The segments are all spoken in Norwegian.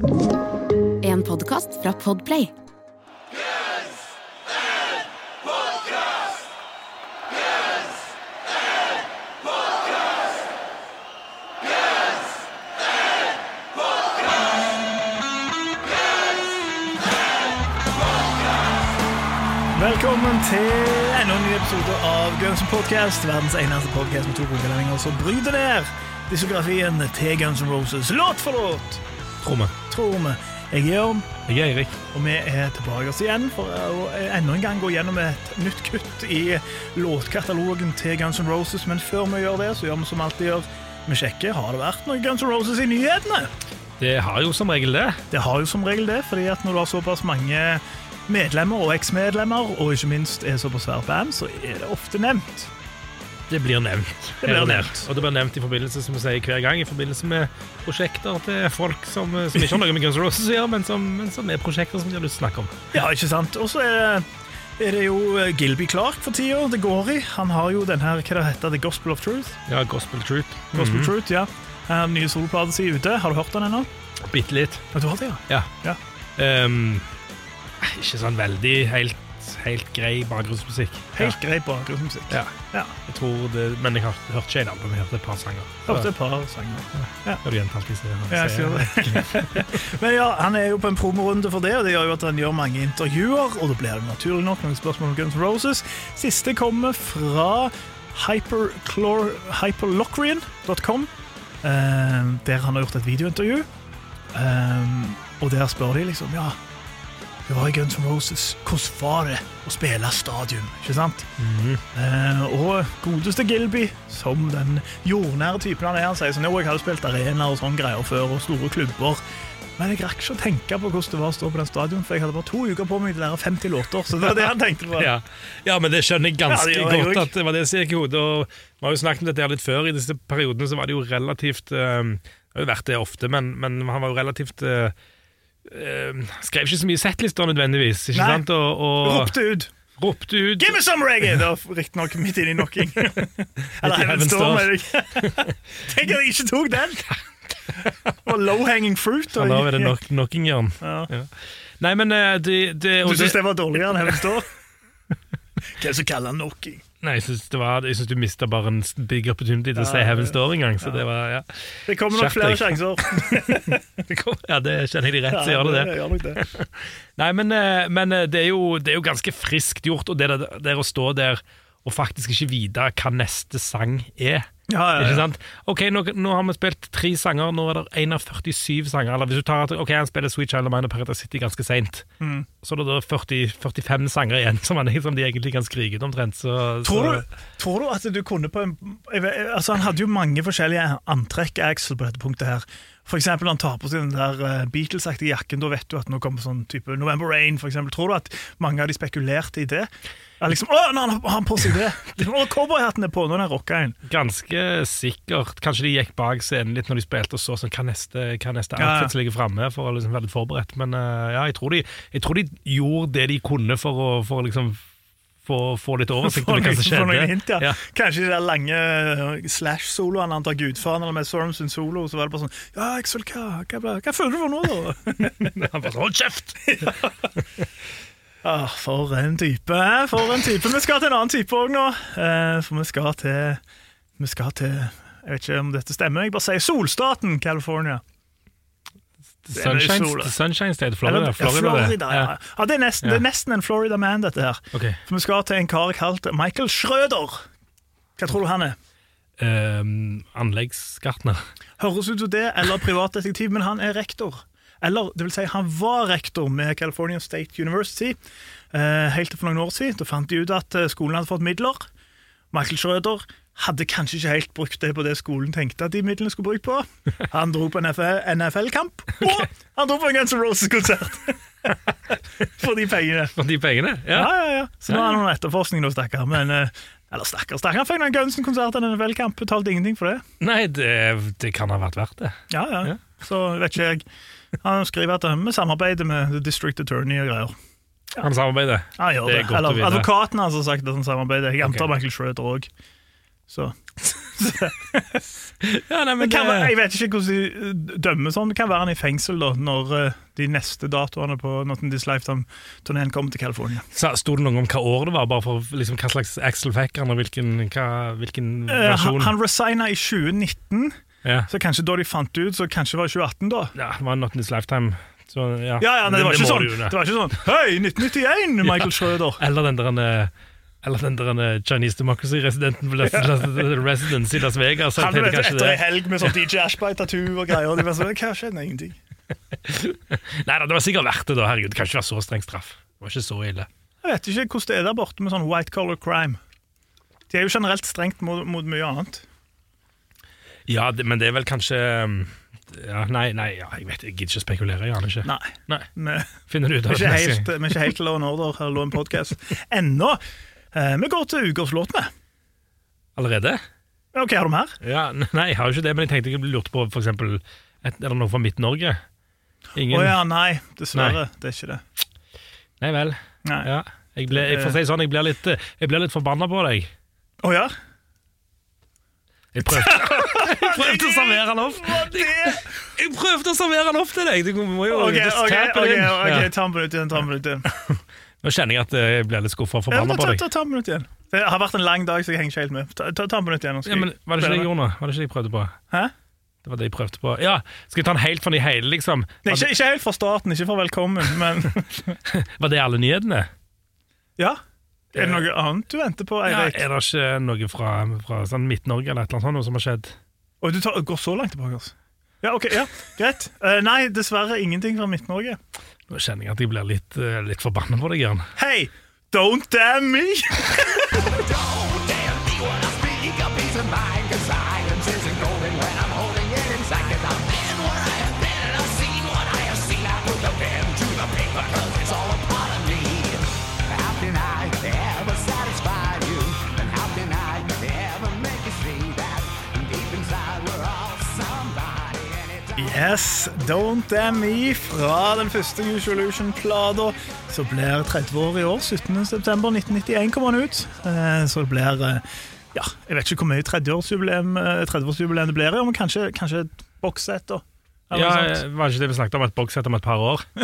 En podkast fra Podplay. Velkommen til enda en ny episode av Guns N' Podcast, verdens eneste podcast med to programmeldinger som bryter ned diskografien til Guns N' Roses låt for låt, Tromme. Tror vi. Jeg er Jørn, Jeg er Eirik. og vi er tilbake igjen for å enda en gang gå gjennom et nytt kutt i låtkatalogen til Guns N' Roses. Men før vi gjør det, så gjør vi som alltid gjør. Vi sjekker har det vært noe Guns N' Roses i nyhetene. Det har jo som regel det. Det har jo som regel det, fordi at når du har såpass mange medlemmer og eksmedlemmer, og ikke minst er såpass svært band, så er det ofte nevnt. Det blir nevnt. Det blir nevnt. Og det blir nevnt i forbindelse som vi sier hver gang, i forbindelse med prosjekter til folk som, som ikke har noe med Guns N' Roses å gjøre, men som, men som er prosjekter som de har lyst til å snakke om. Ja, ikke sant? Og så er er det jo eh, Gilby Clark for tida det går i. Han har jo den her, hva det heter, The Gospel of Truth. Ja, Gospel Truth. Gospel Mhm. Truth, ja. Um, Nye soloplate si ute. Har du hørt den ennå? Bitte litt. Ja, du har det, ja. Ja. Ja. Um, ikke sånn veldig helt, helt grei bakgrunnsmusikk. Helt grei bakgrunnsmusikk. Ja. Ja. Jeg tror det, men jeg har, hørte ikke en album, jeg hørte et par sanger. Hørte et par sanger. Skal du gjenta alt vi? Ja, jeg gjør. Men ja, han er jo på en promorunde for det, og det gjør jo at han gjør mange intervjuer, og da blir det naturlig nok noen spørsmål om Guns N' Roses. Siste kommer fra hyperlocrian.com, eh, der han har gjort et videointervju. Eh, og der spør de liksom Ja, det var i Guns N' Roses. Hvordan var det å spille stadion? Ikke sant? Mhm. Eh, og godeste Gilby, som den jordnære typen han er, han sier sånn Jo, jeg hadde spilt arena og sånne greier før, og store klubber. Men jeg rakk ikke å tenke på hvordan det var å stå på den stadion, for jeg hadde bare to uker på meg til å lære 50 låter. Så det var det han tenkte på. Ja. ja, men det skjønner jeg ganske Ja, det godt at det var det som gikk i hodet. Og Vi har jo snakket om dette her litt før. I disse periodene så var det jo relativt øh, Det har jo vært det ofte, men, men han var jo relativt eh, Skrev ikke så mye settlister nødvendigvis, ikke Nei. sant? Og, og Ropte ut ropte ut. Give me some reggae! Det var riktignok midt inn i knocking. Eller Heaven Storm. Tenk at jeg ikke tok den! Og low hanging fruit. Ja, da er det nok, Knockingjørn. Ja. Ja. Nei, men eh, det, det, Du syns det det var dårligere enn Heaven Storm? Hva er det som kaller han knocking? Nei, jeg syns, det var, jeg syns du mista bare en big opportunity til å se si Heaven ja. Store en gang. Så det var, ja. Det kommer nok flere sjanser. Det kom, ja, det kjenner jeg de rett, så gjør det det. gjør nok det. Nei, men, eh, men eh, det, er jo, det er jo ganske friskt gjort, og det der, der å stå der og faktisk ikke vite hva neste sang er. Ja, ja, Ikke sant? Ok, nå, nå har vi spilt tre sanger, nå er det en av 47 sanger. Eller hvis du tar at ok, han spiller Sweet Child of Mine og Paradise City ganske seint, Mm. så er det da 40, 45 sanger igjen som, han, som de egentlig kan skrike ut omtrent. Så, Tror så, du, tror du at du kunne på en jeg altså Han hadde jo mange forskjellige antrekk, Axel, på dette punktet her. For eksempel når han tar på seg den der eh, Beatles-aktige jakken, da vet du at nå kommer sånn type November Rain, for eksempel. Tror du at mange av de spekulerte i det? Er liksom, å, nå har han- på seg det! Liksom, å, Cowboyhatten er på, nå er han rocka inn. Ganske sikkert. Kanskje de gikk bak scenen litt når de spilte og så sånn, hva neste, hva neste Ja, outfit ligger framme, for å liksom være litt forberedt. Men eh, ja, jeg tror, de, jeg tror de gjorde det de kunne for å, for å liksom få, få litt oversikt over hva som skjedde. hint, ja. Ja. Kanskje de der lange eh, slash-soloene han tar gudfaren, eller med Sorum sin solo, så var det bare sånn Ja, Axel, hva, hva, hva føler du for nå, da? Han bare sånn, hold kjeft! Ah, for en type, for en type. Vi skal til en annen type òg nå. Eh, for vi skal til Vi skal til Jeg vet ikke om dette stemmer, jeg bare sier Solstaten, California. Sunshine. Sunshine State, Florida. Florida. Florida ja. Ja. ja det, er nesten, det er nesten en Florida man, dette her. Okay. For vi skal til en kar kalt Michael Schrøder. Hva tror du han er? Um, anleggsgartner. Høres ut som det, eller privatdetektiv, men han er rektor. Eller, det vil si, han var rektor med California State University eh, helt til for noen år siden. Da fant de ut at eh, skolen hadde fått midler. Michael Schrøder hadde kanskje ikke helt brukt det på det skolen tenkte at de midlene skulle brukt på. Han dro på NFL-kamp, og han dro på en Guns N' Roses-konsert! For de pengene. For de pengene? Ja, Ja. ja, ja. Så nå har han noen etterforskning, nå, stakkar. Men eh, Eller stakkar, stakkar. Han fikk en Guns-konsert og en NFL-kamp, betalte ingenting for det. Nei, det, det kan ha vært verdt det. Ja, ja. Ja. Så vet ikke jeg. Han skriver at vi samarbeider med The District Attorney og greier. Han samarbeider. Ja, han gjør Det det. er Eller advokaten hans har sagt at han samarbeider. Jeg antar okay. Michael Schrøder òg. Så. Ja, nei, men det... være, jeg vet ikke hvordan de eh, dømmer sånn. Det kan være han i fengsel da, når eh, de neste datoene på Not in This Lifetime-turneen kommer til California. Sto det noe om hva år det var, bare for liksom, hva slags Axel fikk han, og hvilken, hva, hvilken Eh, han, versjon? han resigna i 2019, ja. så kanskje da de fant ut, så kanskje det var 2018 da. ja, det var Not in This Lifetime. Så, ja. Ja, ja, nei, det, var ikke sånn, det var ikke sånn Hei, 1991, Michael Schrøder! Eller den der eller den der eh, Chinese Democracy-residenten på Residence i Las Vegas. Han kanskje etter ei det. helg med sånn DJ Ashby-tattoo og greier. Og De var sånn, Hva skjedde? Ingenting. Nei da, det var sikkert verdt det, da. Herregud, det kan ikke være så streng straff. Det var ikke så ille. Jeg vet ikke hvordan det er der borte med sånn white color crime. De er jo generelt strengt mot, mot mye annet. Ja, det, men det er vel kanskje um, ja, Nei, nei ja, jeg vet, jeg gidder ikke å spekulere. Jeg aner ikke. Nei. Nei. Vi Finner du ut av det vi er ikke helt Law and Order eller en Podcast ennå. Eh, vi går til ukas låt med. Allerede? Ok, har du mer? Ja, Nei, jeg har jo ikke det, men jeg tenkte jeg lurte på for eksempel, et, Er det noe fra Midt-Norge? Å Ingen? ja, nei. Dessverre. Det er ikke det. Nei vel. Nei. Ja. Jeg, ble, jeg får si sånn, jeg blir litt, eh, jeg blir litt forbanna på deg. Å ja? Jeg prøvde, jeg prøvde å servere han opp. Jeg prøvde å servere han opp til deg! Du må jo Ok, okay, ok, okay, it ok, in. ta en minutt igjen. ta. Nå kjenner jeg at jeg blir litt skuffa og forbanna på deg. ta, ta en minutt igjen. Det har vært en lang dag, så jeg henger ikke helt med. Ta, ta, ta minutt igjen. Ja, men Var det ikke det jeg gjorde nå? Var det ikke det jeg prøvde på? Hæ? Det var det jeg prøvde på. Ja, Skal jeg ta den helt fra de hele, liksom? Nei, ikke, ikke helt fra starten, ikke fra velkommen, men Var det alle nyhetene? ja. Er det noe annet du venter på, Ja, er det ikke noe fra, fra sånn Midt-Norge eller et eller annet sånt som har skjedd? Og du tar, går så langt tilbake, altså. Ja, ok, ja, greit. Eh, nei, dessverre ingenting fra Midt-Norge. Nå kjenner jeg at jeg blir litt, uh, litt forbanna på deg, Jørn. Hei, don't damn me! Yes, Don't Damn Me fra den første Usualution-plata. Så blir 30 år i år. 17.9.1991 kommer den ut. Eh, Så det blir eh, Ja, jeg vet ikke hvor mye 30-årsjubileum 30 det blir, men kanskje, kanskje et bokssett, Ja. Var det ikke det vi snakket om et bokssett om et par år?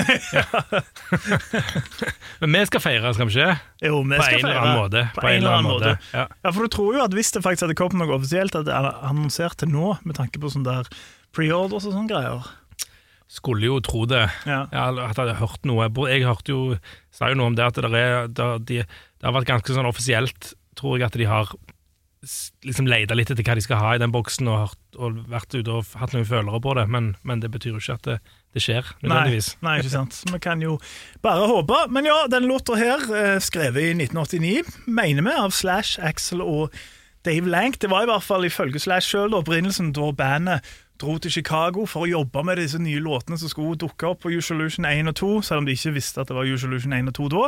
Men vi skal feire, skal vi ikke? Jo, vi På skal en eller feire. annen måte. På en eller annen måte. Ja. Ja, for du tror jo at hvis det faktisk hadde kommet noe offisielt, at det er annonsert til nå, med tanke på sånn der preorders og sånne greier. Skulle jo tro det. Ja. Jeg, at jeg hadde hørt noe. Jeg hørte jo, sa jo noe om det at det, er, det, de, det har vært ganske sånn offisielt, tror jeg, at de har liksom leita litt etter hva de skal ha i den boksen, og, og vært ute og hatt noen følere på det, men, men det betyr jo ikke at det, det skjer, Nei, nødvendigvis. nei, ikke sant. Vi kan jo bare håpe. Men ja, den låta her, eh, skrevet i 1989, mener vi, av Slash, Axel og Dave Lank. Det var i hvert fall ifølge Slash sjøl opprinnelsen da bandet dro til Chicago for å jobbe med disse nye låtene som skulle dukke opp på Usolution 1 og 2, selv om de ikke visste at det var Usolution 1 og 2 da.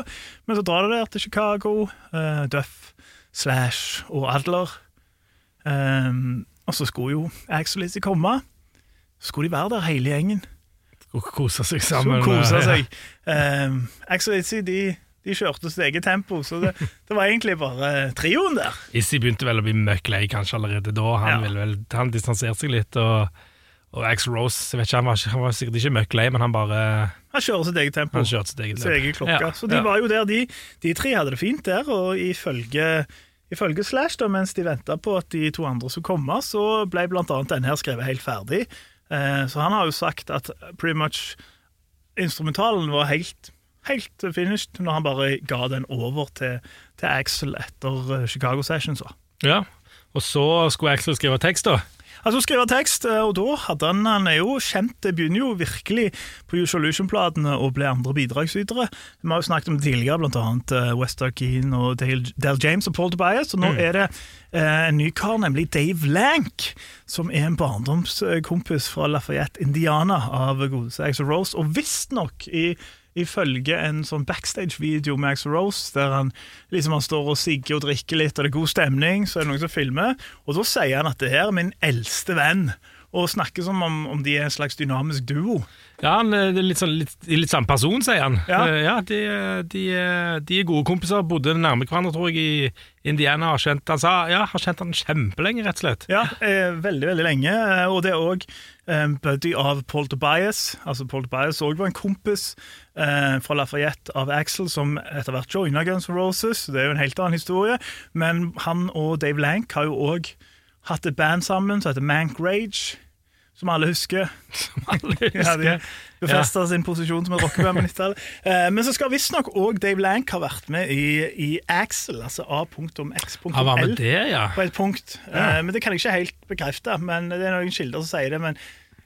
Men så drar de der til Chicago, Uh, Duff, Slash og Adler. Um, og så skulle jo Axel Lizzie komme. Så skulle de være der hele gjengen. Og kose seg sammen. kosa kose seg. Um, Axel Itzy de, de kjørte sitt eget tempo, så det, det var egentlig bare trioen der. Issy begynte vel å bli møkk lei kanskje allerede da. Han, Ja. ville vel, han distanserte seg litt. Og, og Axel Rose jeg vet ikke, han, var, han var sikkert ikke møkk lei, men han bare Han kjører sitt eget tempo. han kjørte sitt eget sin egen klokka. Ja, Så de ja. var jo der, de, de tre hadde det fint der, og ifølge, ifølge Slash, da, mens de venta på at de to andre skulle komme, så ble blant annet denne her skrevet helt ferdig. Eh, så han har jo sagt at pretty much instrumentalen var helt, helt finished når han bare ga den over til, til Axel etter eh, Chicago Sessions. Ja. Og så skulle Axel skrive tekst, da. Altså skrive tekst, eh, og da hadde han Han er jo kjent, det begynner jo virkelig på Usolution-platene å bli andre bidragsytere. Vi har jo snakket om det tidligere, blant annet eh, West Arkeen og Dale, Dale James og Paul Tobias, og nå er det eh, en ny kar, nemlig Dave Lank, som er en barndomskompis fra Lafayette, Indiana, av godeste Axel Rose, og visstnok i Ifølge en sånn backstage-video med Axel Rose, der han liksom han står og sigger og drikker litt, og det er god stemning, så er det noen som filmer, og da sier han at det her er min eldste venn. Og snakker som om, om de er en slags dynamisk duo. Ja, han er litt, sånn, litt, litt samme person, sier han. Ja. Eh, ja de, de, de er gode kompiser, bodde nærme hverandre, tror jeg, i Indiana. Har kjent, han sa ja, har kjent han kjempelenge, rett og slett. Ja, eh, veldig, veldig lenge. eh, Og det er òg eh, buddy av Paul Tobias. Altså Paul Tobias òg var en kompis eh, fra Lafayette av Axel, som etter hvert joina Guns N' Roses. Det er jo en helt annen historie. Men han og Dave Lank har jo òg hatt et band sammen som heter Mank Rage. Som alle husker. Som Alle husker. Ja, de befesta sin posisjon som et rockeband på 90-tallet. Eh, men så skal visstnok òg Dave Lank ha vært med i, i Axel, altså A.X.L. Ja. på et punkt. Eh, men Det kan jeg ikke helt bekrefte. Men Det er noen kilder som sier det. Men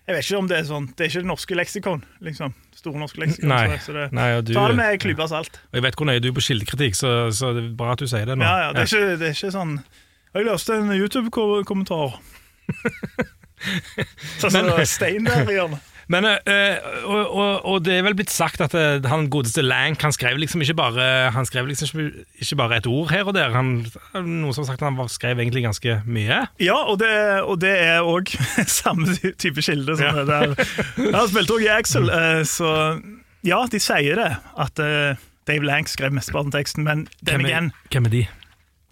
jeg vet ikke om det er sånn. Det er ikke det norske leksikon. liksom. Store norske leksikon. Nei. Så det, Nei, du, Ta det med en klype salt. jeg vet hvor nøye du er på kildekritikk, så, så det er bra at du sier det nå. Ja, ja, det, er ikke, det er ikke sånn Jeg leste en YouTube-kommentar. Sånn som Men- Stein der i hjørnet. Men, øh, og, og, og det er vel blitt sagt at eh, han godeste Lank han skrev liksom ikke bare Han skrev liksom ikke, bare et ord her og der. Han, noen som har sagt at han skrev egentlig ganske mye. Ja, og det, og det er òg samme type kilde som Ja. det. Han spilte òg i Axel, eh, så ja, de sier det. At Dave Lank skrev mesteparten av teksten, men den Hvem er- igjen, Hvem er de?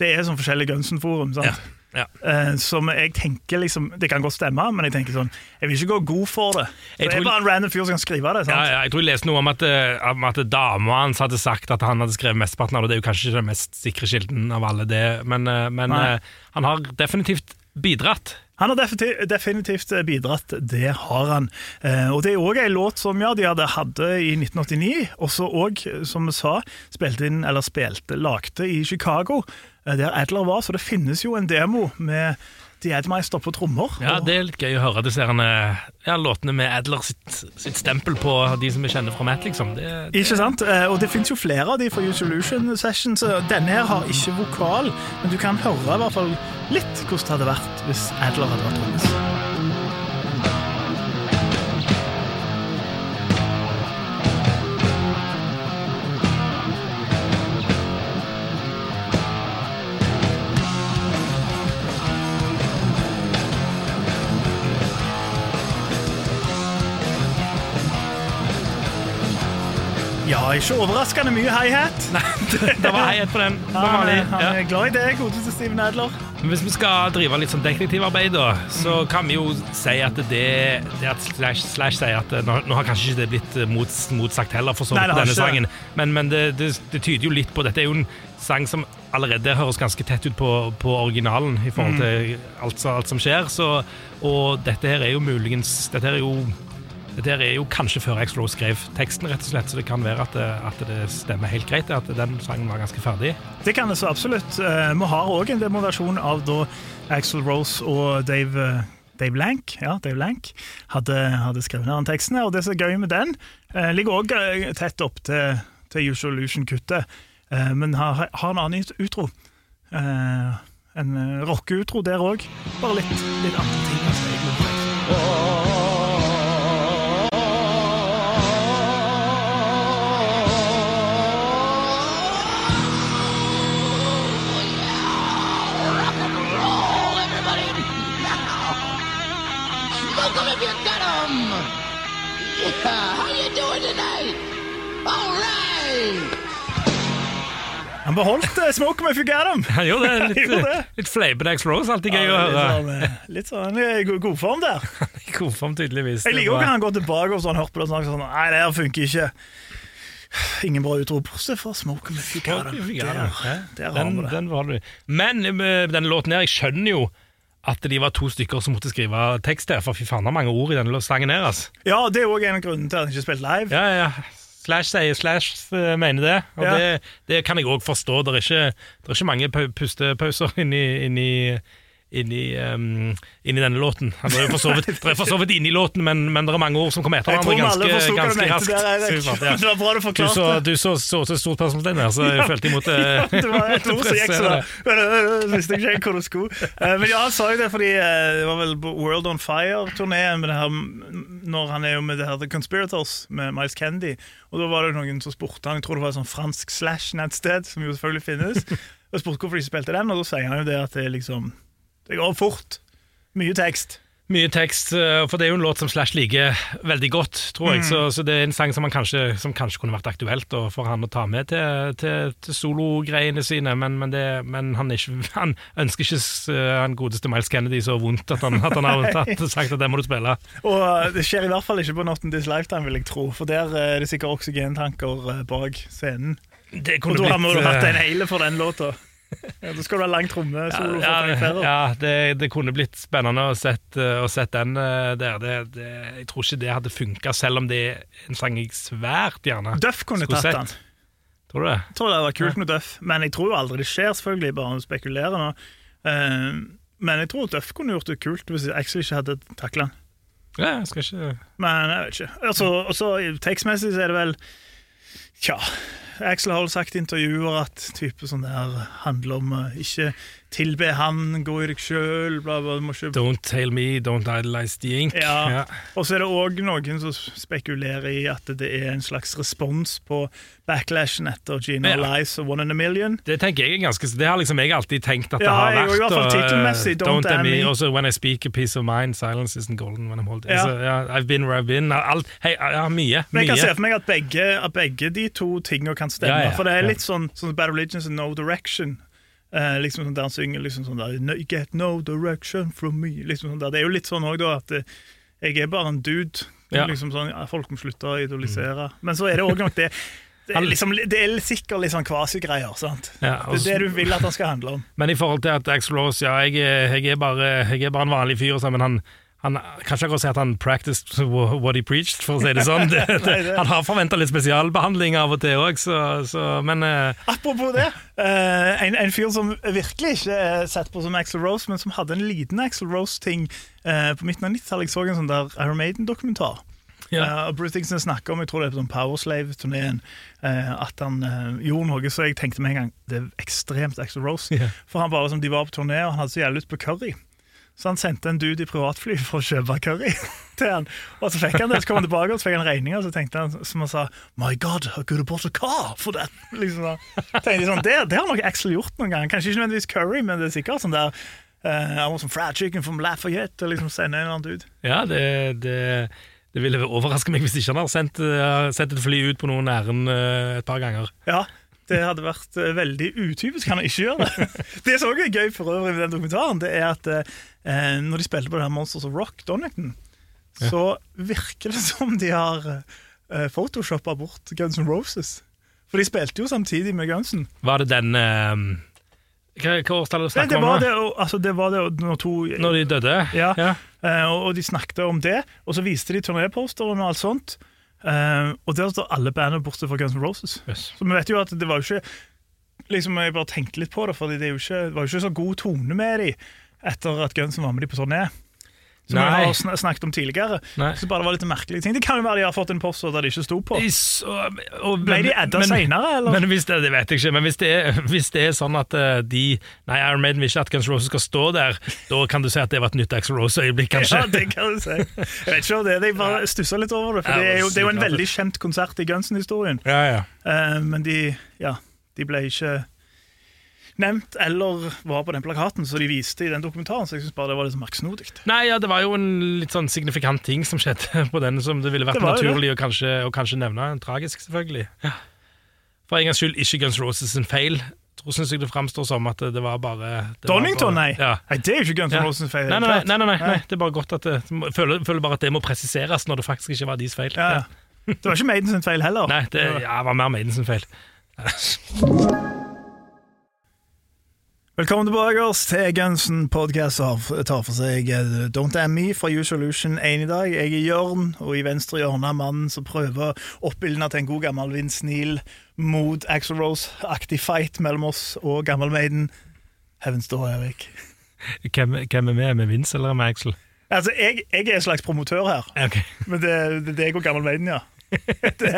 Det er sånn forskjellige Gunsen-forum. sant? Ja, ja. Uh, som jeg tenker liksom Det kan godt stemme, men jeg tenker sånn Jeg vil ikke gå god for det. Jeg det er bare en random fyr som kan skrive det. Ja, ja, jeg tror jeg leste noe om at, eh, om at dama hans hadde sagt at han hadde skrevet mesteparten av det. Det er jo kanskje ikke den mest sikre kilden av alle det, men, eh, men eh, han har definitivt bidratt. Han har definitivt, definitivt bidratt, det har han. Eh, og det er òg ei låt som ja, de hadde, hadde i 1989, og så òg, som vi sa, spilte inn, eller spilte, lagde i Chicago, eh, der Adler var. Så det finnes jo en demo med The Admeister på trommer. Ja, Det er litt gøy å høre disse ja, låtene med Adler sitt, sitt stempel på de som vi kjenner fra Matt, liksom. Det, det, Ikke sant? Eh, Og det finnes jo flere av de fra Usolution Sessions. Denne her har ikke vokal, men du kan høre i hvert fall litt hvordan det hadde vært hvis Adler hadde vært trommis. Ikke overraskende mye hi-hat. det var heiet på den. Han, er- han Ja. er glad i det, godeste Steven Adler. Men Hvis vi skal drive litt sånn detektivarbeid, da, så kan vi jo si at det, det at Slash, Slash sier at eh, nå, nå har kanskje ikke det blitt eh, mots, motsagt heller, for så Nei, vidt, denne ikke sangen. Men, men det, det, det tyder jo litt på Dette er jo en sang som allerede høres ganske tett ut på, på originalen i forhold Mm. til alt, alt som skjer. Så, og dette her er jo muligens Dette her er jo her er jo kanskje før Axl Rose skrev teksten, rett og slett, så det kan være at det, at det stemmer helt greit, at den sangen var ganske ferdig. Det kan det så absolutt. Eh, Vi har òg en demoversjon av da Axel Rose og Dave, eh, Dave Lank, ja, Dave Lank hadde, hadde skrevet ned den teksten. her, Og det som er gøy med den, eh, ligger òg tett opp til, til Usolution-kuttet, eh, men har, har en annen utro. Eh, En eh, rockeutro der òg. Bare litt, litt andre ting. Altså, Smoke if you got 'em! Yeah, how you doing tonight? All right! Han beholdt uh, 'Smoke 'em if you get 'em'. Han gjorde det. Han gjorde det. Litt, litt fleipete Axl Rose, alltid gøy å Ja, litt høre. sånn, eh, litt sånn i god, god form der. I god form, tydeligvis. Jeg liker òg når han går tilbake og sånn, hørt på det og snakker sånn Nei, det her funker ikke. Ingen bra utrop. bortsett fra Smoke 'em if you get 'em. Ja, Der, der har den, vi det. den var du. Men den låten her, jeg skjønner jo at de var to stykker som måtte skrive tekst her, for fy faen, det er mange ord i denne sangen her, altså. Ja, det er òg en av grunnene til at han ikke spilte live. Ja, ja. Slash sier Slash eh, mener det, og Ja. det, det kan jeg òg forstå. Det er ikke, det er ikke mange pustepauser inni, inni, inni, um, inni denne låten. Han er for så vidt, det er inni låten, men, men det er mange ord som kommer etter hverandre ganske, ganske raskt. der. Det var bra du Du så, du så, så til stort spørsmålstegn der, så jeg følte imot Ja, det. det var et ord som gikk så da. Men øh, visste ikke hvor det skulle. Eh, Men ja, han sa jo det fordi eh, det var vel World on Fire-turneen det Når han er jo med det her The Conspirators med Miles Kennedy. Og da var det noen som spurte han, jeg tror det var et sånn fransk slash-nettsted, som jo selvfølgelig finnes, og spurte hvorfor de spilte den, og da sier han jo det at det liksom Det går fort. Mye tekst. Mye tekst, eh, for det er jo en låt som Slash liker veldig godt, tror jeg. Så, så det er en sang som, kanskje, som kanskje kunne vært aktuelt for han å ta med til, til, til sologreiene sine, men, men, det, men han, ikke, han ønsker ikke eh, han godeste Miles Kennedy så vondt at han, at han har tatt, sagt at det må du spille. Og eh, det skjer i hvert fall ikke på Not in This Lifetime, vil jeg tro. For der er det sikkert oksygentanker bak scenen. Det Og da da må du ha hatt en hele for den låta. Ja, da skal du ha lang trommesolo Ja, ja, ja, det, det kunne blitt spennende å sett, å sett den eh, der. Det, det, jeg tror ikke det hadde funka, selv om det er en sang jeg svært gjerne Duff kunne tatt sett. den. Tror du det? Jeg tror det hadde vært kult med Duff, men jeg tror aldri det skjer. selvfølgelig, bare å spekulere nå. Eh, men jeg tror Duff kunne gjort det kult hvis Axel ikke hadde takla den. Ja, jeg skal ikke Men jeg vet ikke. Altså, også, Tekstmessig så er det vel Tja. Axel har vel sagt i intervjuer at type sånn der handler om uh, ikke tilbe han, gå i deg sjøl. Ikke Don't tell me, don't idolize the ink. Ja. Og så er det òg noen som spekulerer i at det er en slags respons på backlashen etter Gina Ja. Lies og One in a Million. Det tenker jeg er ganske Det har liksom jeg alltid tenkt at det har vært. i hvert fall eh, Don't damn me. also when I speak a piece of mind, silence isn't golden when I'm holding Ja. Så, yeah, I've been where I've been. Alt, hei, ja, mye. Men jeg kan se for meg at begge, at begge de to tingene kan stemme. Ja, ja, for det er litt sånn, sånn Bad Religions and No Direction. Eh, liksom sånn Der han synger liksom sånn der "No, get no direction from me. Liksom sånn der. Det er jo litt sånn òg, da, at eh, jeg er bare en dude. Ja. Liksom sånn, Folk må slutte å idolisere. Men så er det òg nok det det er, liksom, det er sikkert litt sånn kvasi-greier. sant? Ja, Det er det du vil at han skal handle om. Men i forhold til at Axl Rose, ja, jeg, jeg, er bare, jeg er bare en vanlig fyr, sånn, men han, han kanskje ikke kan si at han practiced what he preached, for å si det sånn. Det, det, han har forventa litt spesialbehandling av og til òg, så, så Men eh, Apropos det, eh, en, en fyr som virkelig ikke er sett på som Axel Rose, men som hadde en liten Axel Rose-ting eh, på midten av 90-tallet. Jeg så en sånn der Iron Maiden-dokumentar. Ja. Uh, Bruce Dickinson snakker om jeg tror det er på sånn Powerslave-turneen, uh, at han uh, gjorde noe så jeg tenkte med en gang det er ekstremt Axel Rose. Yeah. For han bare som De var på turné, og han hadde så jævlig lyst på curry. Så han sendte en dude i privatfly for å kjøpe curry til han. Og så fikk han det, så kom han tilbake og så fikk han regninga, og så tenkte han som han sa My God, I could have bought a car for that. Liksom da. tenkte sånn, det, det har nok Axel gjort noen gang. Kanskje ikke nødvendigvis curry, men det er sikkert sånn der uh, I want some fried chicken from Lafayette, og liksom sende en eller annen dude. ja, det, det, det ville overraske meg hvis ikke han har sendt, eh, sendt et fly ut på noen ærend eh, et par ganger. Ja, det hadde vært eh, veldig utypisk han å ikke gjøre det. Det som også er gøy for øvrig med den dokumentaren, det er at eh, når de spilte på det her Monsters of Rock, Donington, så virker det som de har eh, photoshoppa bort Guns N' Roses. For de spilte jo samtidig med Gunsen. Var det den eh, Hva, hva årstall snakker det vi om var det, og- altså, det var det når to Når de døde? Ja. ja. Eh, og, og de snakket om det, og så viste de turnéposteren og alt sånt. Eh, og der står alle bandene bortsett fra Guns N' Roses. Yes. Så vi vet jo at det var jo ikke Liksom Jeg bare tenkte litt på det, Fordi det, jo ikke, det var jo ikke så god tone med dem etter at Guns var med dem på turné. Som Nei. har sn snakket om tidligere. Nei. Så bare det var litt merkelige ting. Det kan jo være de har fått en post der de ikke sto på. Is, og, og, Ble de adda men- seinere, eller? Men hvis det, det vet jeg ikke, men hvis det er, hvis det er sånn at uh, de Nei, Iron Maiden vil ikke at Guns Roses skal stå der, da kan du si at det var et nytt Axl Rose-øyeblikk, kanskje. Ja, det kan du si. Jeg vet ikke om det, De bare stussa litt over det. For det er jo, det er jo en veldig kjent konsert i Gunsen-historien. Ja, ja. Uh, men de, ja, de ble ikke nevnt eller var på den plakaten som de viste i den dokumentaren. Så jeg synes bare det var litt merksnodig. Nei, ja, det var jo en litt sånn signifikant ting som skjedde på den, som det ville vært Det naturlig å kanskje, å kanskje nevne. Tragisk, selvfølgelig. Ja. For en gangs skyld ikke Guns Roses sin feil. Tror synes jeg det framstår som at det, var bare det Donington, nei. Ja. nei! Det er jo ikke Guns Ja. Roses feil. Nei, nei, nei, nei, nei, nei, det er bare godt at det, føler, føler bare at det må presiseres når det faktisk ikke var deres feil. Ja. Det var ikke Maiden sin feil heller. Nei, det ja, det var mer Maiden sin feil. Velkommen tilbake oss til Gunsen podcast tar for seg eh, Don't Am Me fra U Solution 1 i dag. Jeg er Jørn, og i venstre hjørne er mannen som prøver oppildna til en god gammel Vince Neil mot Axel Rose-aktig fight mellom oss og gammel Maiden. Heavens Door, Erik. Hvem, hvem er med? Med Vince eller med Axel? Altså, jeg, jeg er en slags promotør her, okay. men det, er jeg og gammel Maiden, ja. Det,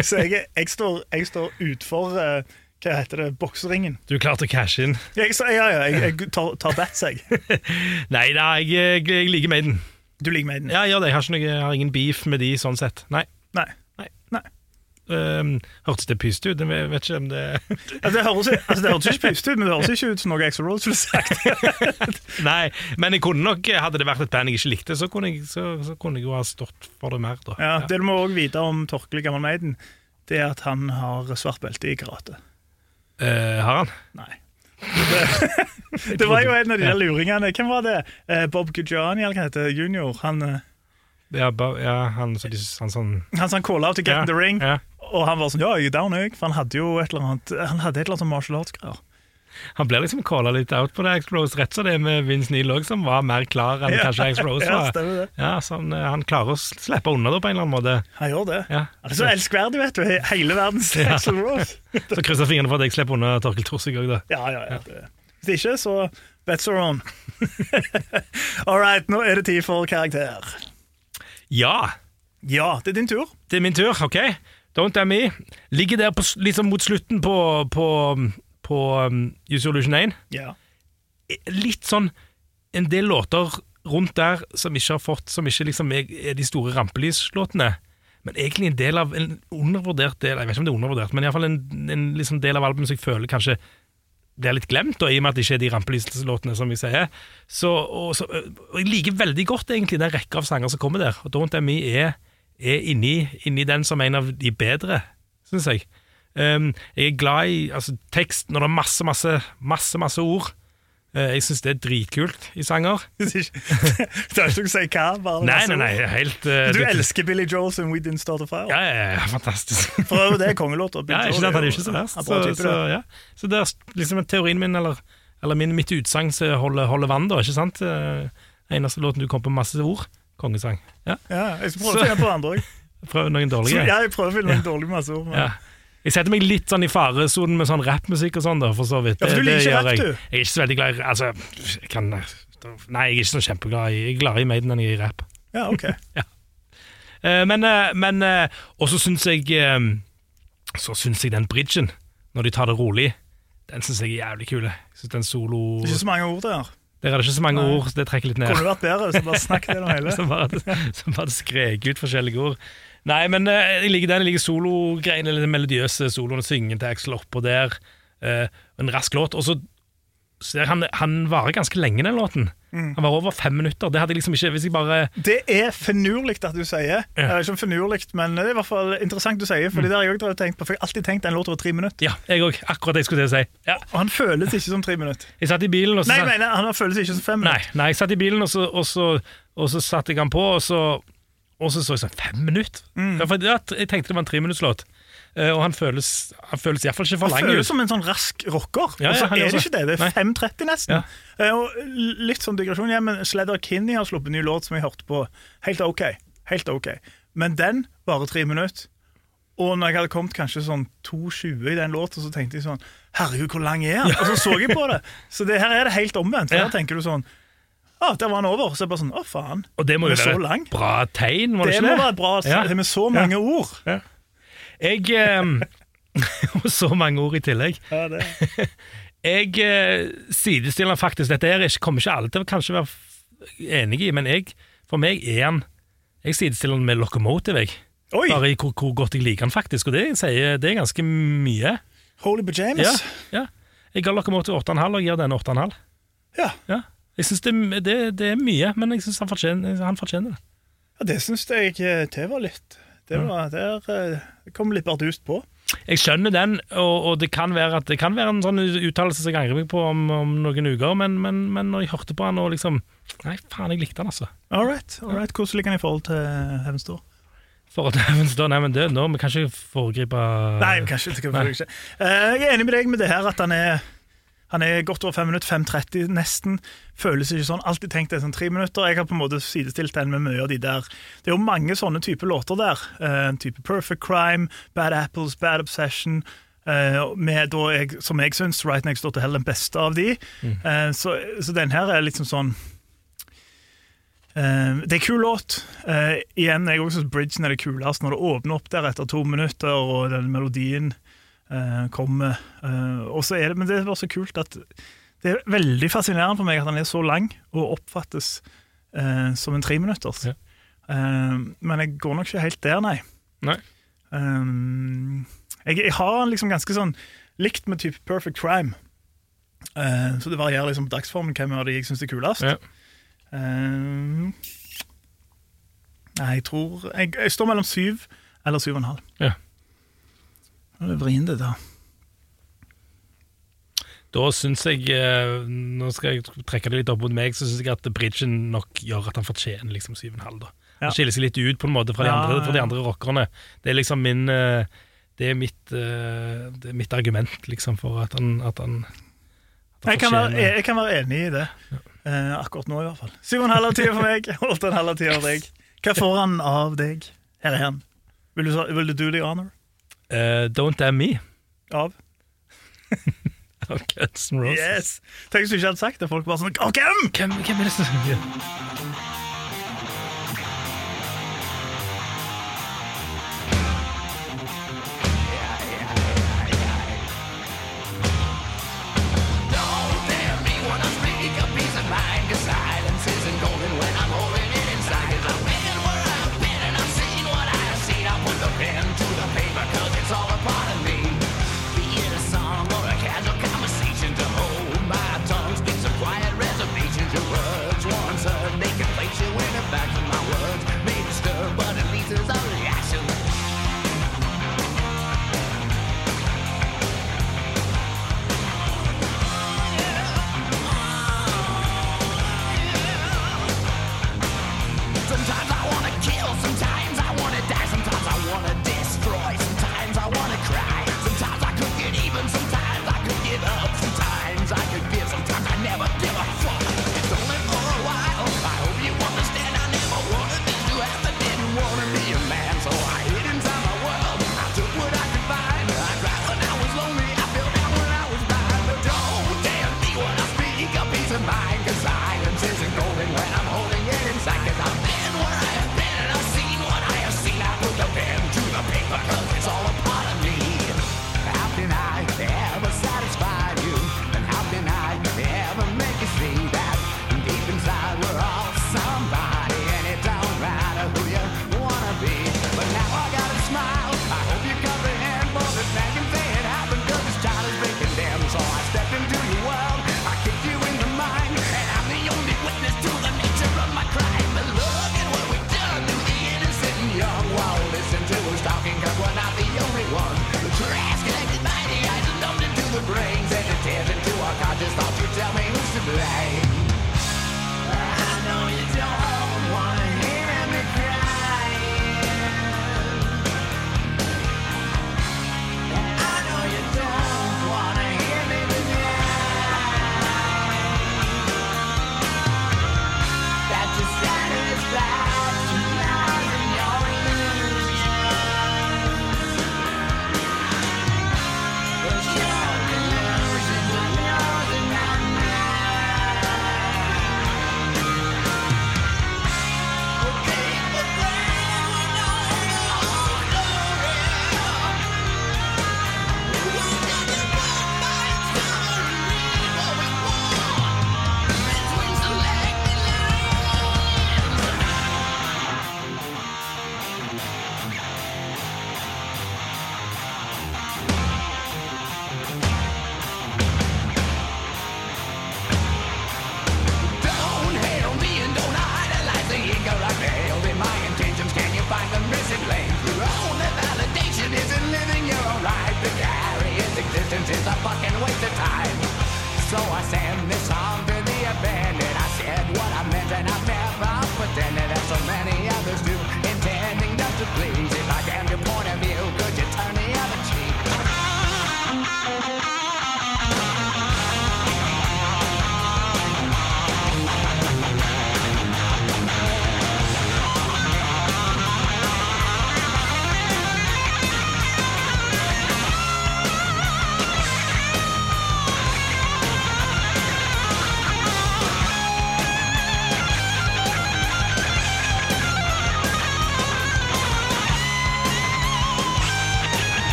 så jeg, jeg, står, jeg står utfor eh, hva heter det, bokseringen. Du er klar å cashe inn? Jeg, ja, ja, jeg, jeg tar, tar bets, jeg. Nei da, jeg, jeg, liker Maiden. Du liker Maiden? Ja, jeg gjør det. Jeg har, noe, jeg har ingen beef med de sånn sett. Nei. Nei. Nei. Nei. Um, hørtes det pyst ut? Jeg vet ikke om det Altså, det høres altså, det ikke pyst ut, men det høres ikke ut som noe Exo Rolls ville sagt. Nei, men jeg kunne nok, hadde det vært et band jeg ikke likte, så kunne jeg, så, så kunne jeg jo ha stått for det mer. da Ja, det du må òg vite om Torkel Gammel Maiden, det er at han har svart belte i karate. Eh, Har han? Nei. Det, det var jo en av de der luringene. Hvem var det? Eh, Bob Gujani, eller hva heter det? Junior. Han, eh, Ja, ba, ja han, så de, han sånn han som call out to get ja, in the ring, Ja. og han var sånn Ja, jeg er down, jeg. For han hadde jo et eller annet Han hadde et eller annet sånn martial arts-greier. Han ble liksom calla litt out på det Explose, rett som det med Vince Neil òg, som var mer klar enn Ja, kanskje Explose Rose Ja, stemmer det. Ja, så han, eh, han klarer å slippe unna det på en eller annen måte. Han gjør det. Ja. Han er så elskverdig, vet du. Hele verdens Ja. Axel Rose. Så krysser fingrene for at jeg slipper unna Torkel Thorsvik òg, da. Ja, ja, ja. Det. Hvis ikke, så bets are on. All right, nå er det tid for karakter. Ja, Ja, det er din tur. det er min tur, OK? Don't Damn Me. Ligger der på, liksom mot slutten på, på, på um, Use Illusion 1. Ja. litt sånn En del låter rundt der som ikke har fått Som ikke liksom er, er de store rampelyslåtene. Men egentlig en del av en undervurdert del Jeg vet ikke om det er undervurdert, men iallfall en, en liksom del av albumet som jeg føler kanskje blir litt glemt, da, i og med at det ikke er de rampelyslåtene, som vi sier. Så, og, så, og Jeg liker veldig godt egentlig den rekka av sanger som kommer der. Og Don't Me er, er inni, inni den som en av de bedre, syns jeg. Um, jeg er glad i altså, tekst når det er masse, masse, masse, masse ord. Eh, jeg syns det er dritkult i sanger. Det er ikke å si hva. bare Nei, nei, nei, helt uh, Du elsker Billy Joel sin We Didn't Start a Fire. Ja, ja, ja, fantastisk. For det er kongelåter. Ja, ikke sant, han er ikke så verst. er Så, så, ja. så det er liksom teorien min, eller, eller min, mitt utsagn, som holder, holder vann, da. Ikke sant? Eh, Eneste låten du kom på masse ord. Kongesang. Ja, Ja, jeg skal prøve å finne på andre òg. Prøv noen dårlige. Ja, jeg prøver å finne noen dårlige masse ord. men- Ja. Jeg setter meg litt sånn i faresonen med sånn rappmusikk og sånn, da, for så vidt. Ja, for du liker ikke rap, du. Jeg er ikke så veldig glad i Altså, jeg kan Nei, jeg er ikke så kjempeglad i Jeg er gladere i Maiden enn jeg er i rap. Ja, ok. ja. men eh, men eh, Og så syns jeg eh, Så syns jeg den bridgen, når de tar det rolig, den syns jeg er jævlig kul. Jeg den solo Det er ikke så mange ord der. Der er det ikke så mange Nei. ord, det trekker litt ned. Kunne vært bedre hvis jeg bare snakket gjennom hele. Som bare, som bare skrek ut forskjellige ord. Nei, men uh, liker den. Liker sologreiene, eller den melodiøse soloen, syngen til Axel oppå der. Uh, en rask låt. Og så ser han, han varer ganske lenge, den låten. Mm. Han var over fem minutter. Det hadde jeg liksom ikke Hvis jeg bare Det er finurlig at du sier. Ja. Ja. Ikke finurlig, men det er i hvert fall interessant du sier. For det har jeg også tenkt på, for jeg har alltid tenkt en låt over tre minutter. Ja, jeg òg. Akkurat det jeg skulle til å si. Ja. Og han føles ikke som tre minutter. Jeg satt i bilen, og så Nei, nei, nei han føles ikke som fem Nei, minutter. nei, jeg satt i bilen, og så, og så, og så satte jeg han på, og så, og så så jeg sånn Fem minutter? Mm. Ja, for ja, jeg tenkte det var en treminutterslåt. Uh, og han føles, han føles iallfall ikke for Han føles ut. som en sånn rask rocker. Ja, ja, og så er det ikke det. Det er Nei. 5.30 nesten. Eh, Og litt sånn digresjon, ja, men Sledder Kinney har sluppet en ny låt som jeg hørte på. Helt ok. Helt ok. Men den varer tre minutter. Og når jeg hadde kommet kanskje sånn 2.20 i den låta, så tenkte jeg sånn Herregud, hvor lang er den? Og så så jeg på det. Så det her er det helt omvendt. Ja. her tenker du sånn Å, der var han over. Så jeg bare sånn Å, faen. Og det må jo være et bra tegn, må det Det ikke det? det? må være bra Ja. med så mange ord. Jeg eh, Og så mange ord i tillegg. Ja, det. Jeg eh, sidestiller faktisk Dette her jeg kommer ikke alle til å kanskje være enig i, men jeg, for meg er han Jeg sidestiller han med Locomotive, jeg. Oi! Bare i hvor, hvor godt jeg liker han faktisk, og det, sier, det er ganske mye. Holy pajamas. Ja, ja. Jeg ga Locomotive 8,5 og gir den 8,5. Ja. Ja. Jeg synes det, det, det er mye, men jeg syns han, han fortjener det. Ja, det syns jeg det var litt Det, var, der, eh, kom litt bardust på. Jeg skjønner den, og, og det, kan være at, det kan være en sånn uttalelse som jeg angrer meg på om, om noen uker, men, men, men når jeg hørte på han og liksom Nei, faen, jeg likte han, altså. All right, all right. Hvordan ligger han i forhold til Heavens Door? Forhold til Heavens Door, nei, men det, nå, Vi kan ikke foregripe Nei, kanskje det kan Nei. ikke. Eh, Jeg er enig med deg med det her at han er han er godt over fem minutter, 5.30 nesten. Føles ikke sånn. Alltid tenkt det er sånn tre minutter. Jeg har på en måte sidestilt den med mye av de der. Det er jo mange sånne typer låter der. Uh, type Perfect Crime, Bad Apples, Bad Obsession. Uh, med jeg, som jeg syns Right Next Door to Hell den beste av de. Eh, så, så den her er liksom sånn Uh, det er kul låt. Uh, igjen, jeg også Bridgen er det kuleste når det åpner opp der etter to minutter, og den melodien eh, kommer. Eh, og så er det, men det er bare så kult at det er veldig fascinerende for meg at han er så lang og oppfattes eh, som en treminutters. Ja. Eh, men jeg går nok ikke helt der, nei. Nei. Um, jeg, jeg har liksom ganske sånn likt med type Perfect Crime. Eh, så det varierer liksom på dagsformen hvem av de jeg syns er kulest. Ja. Um, nei, jeg tror jeg, jeg står mellom syv eller syv og en halv. Ja. Vrient, det der. Da syns jeg eh, Nå skal jeg trekke det litt opp mot meg, så syns jeg at bridgen nok gjør at han fortjener liksom 7,5. da. Ja. Han skiller seg litt ut på en måte fra de, Ja, andre, fra de andre rockerne. Det er liksom min eh, Det er mitt, eh, det er mitt argument liksom for at han, at han, at han Jeg kan, være, fortjener- jeg kan være enig i det. Eh, akkurat nå, i hvert fall. Syv og en halv av 10 for meg, åtte og en halv av 10 for deg. Hva får han av deg? Her er han. Vil du, vil du do the honor? Eh, Don't Damn Me Av? av Guns N' Roses. Yes! Tenk hvis du ikke hadde sagt det. Folk bare sånn Å, hvem? Hvem, hvem er det som synger?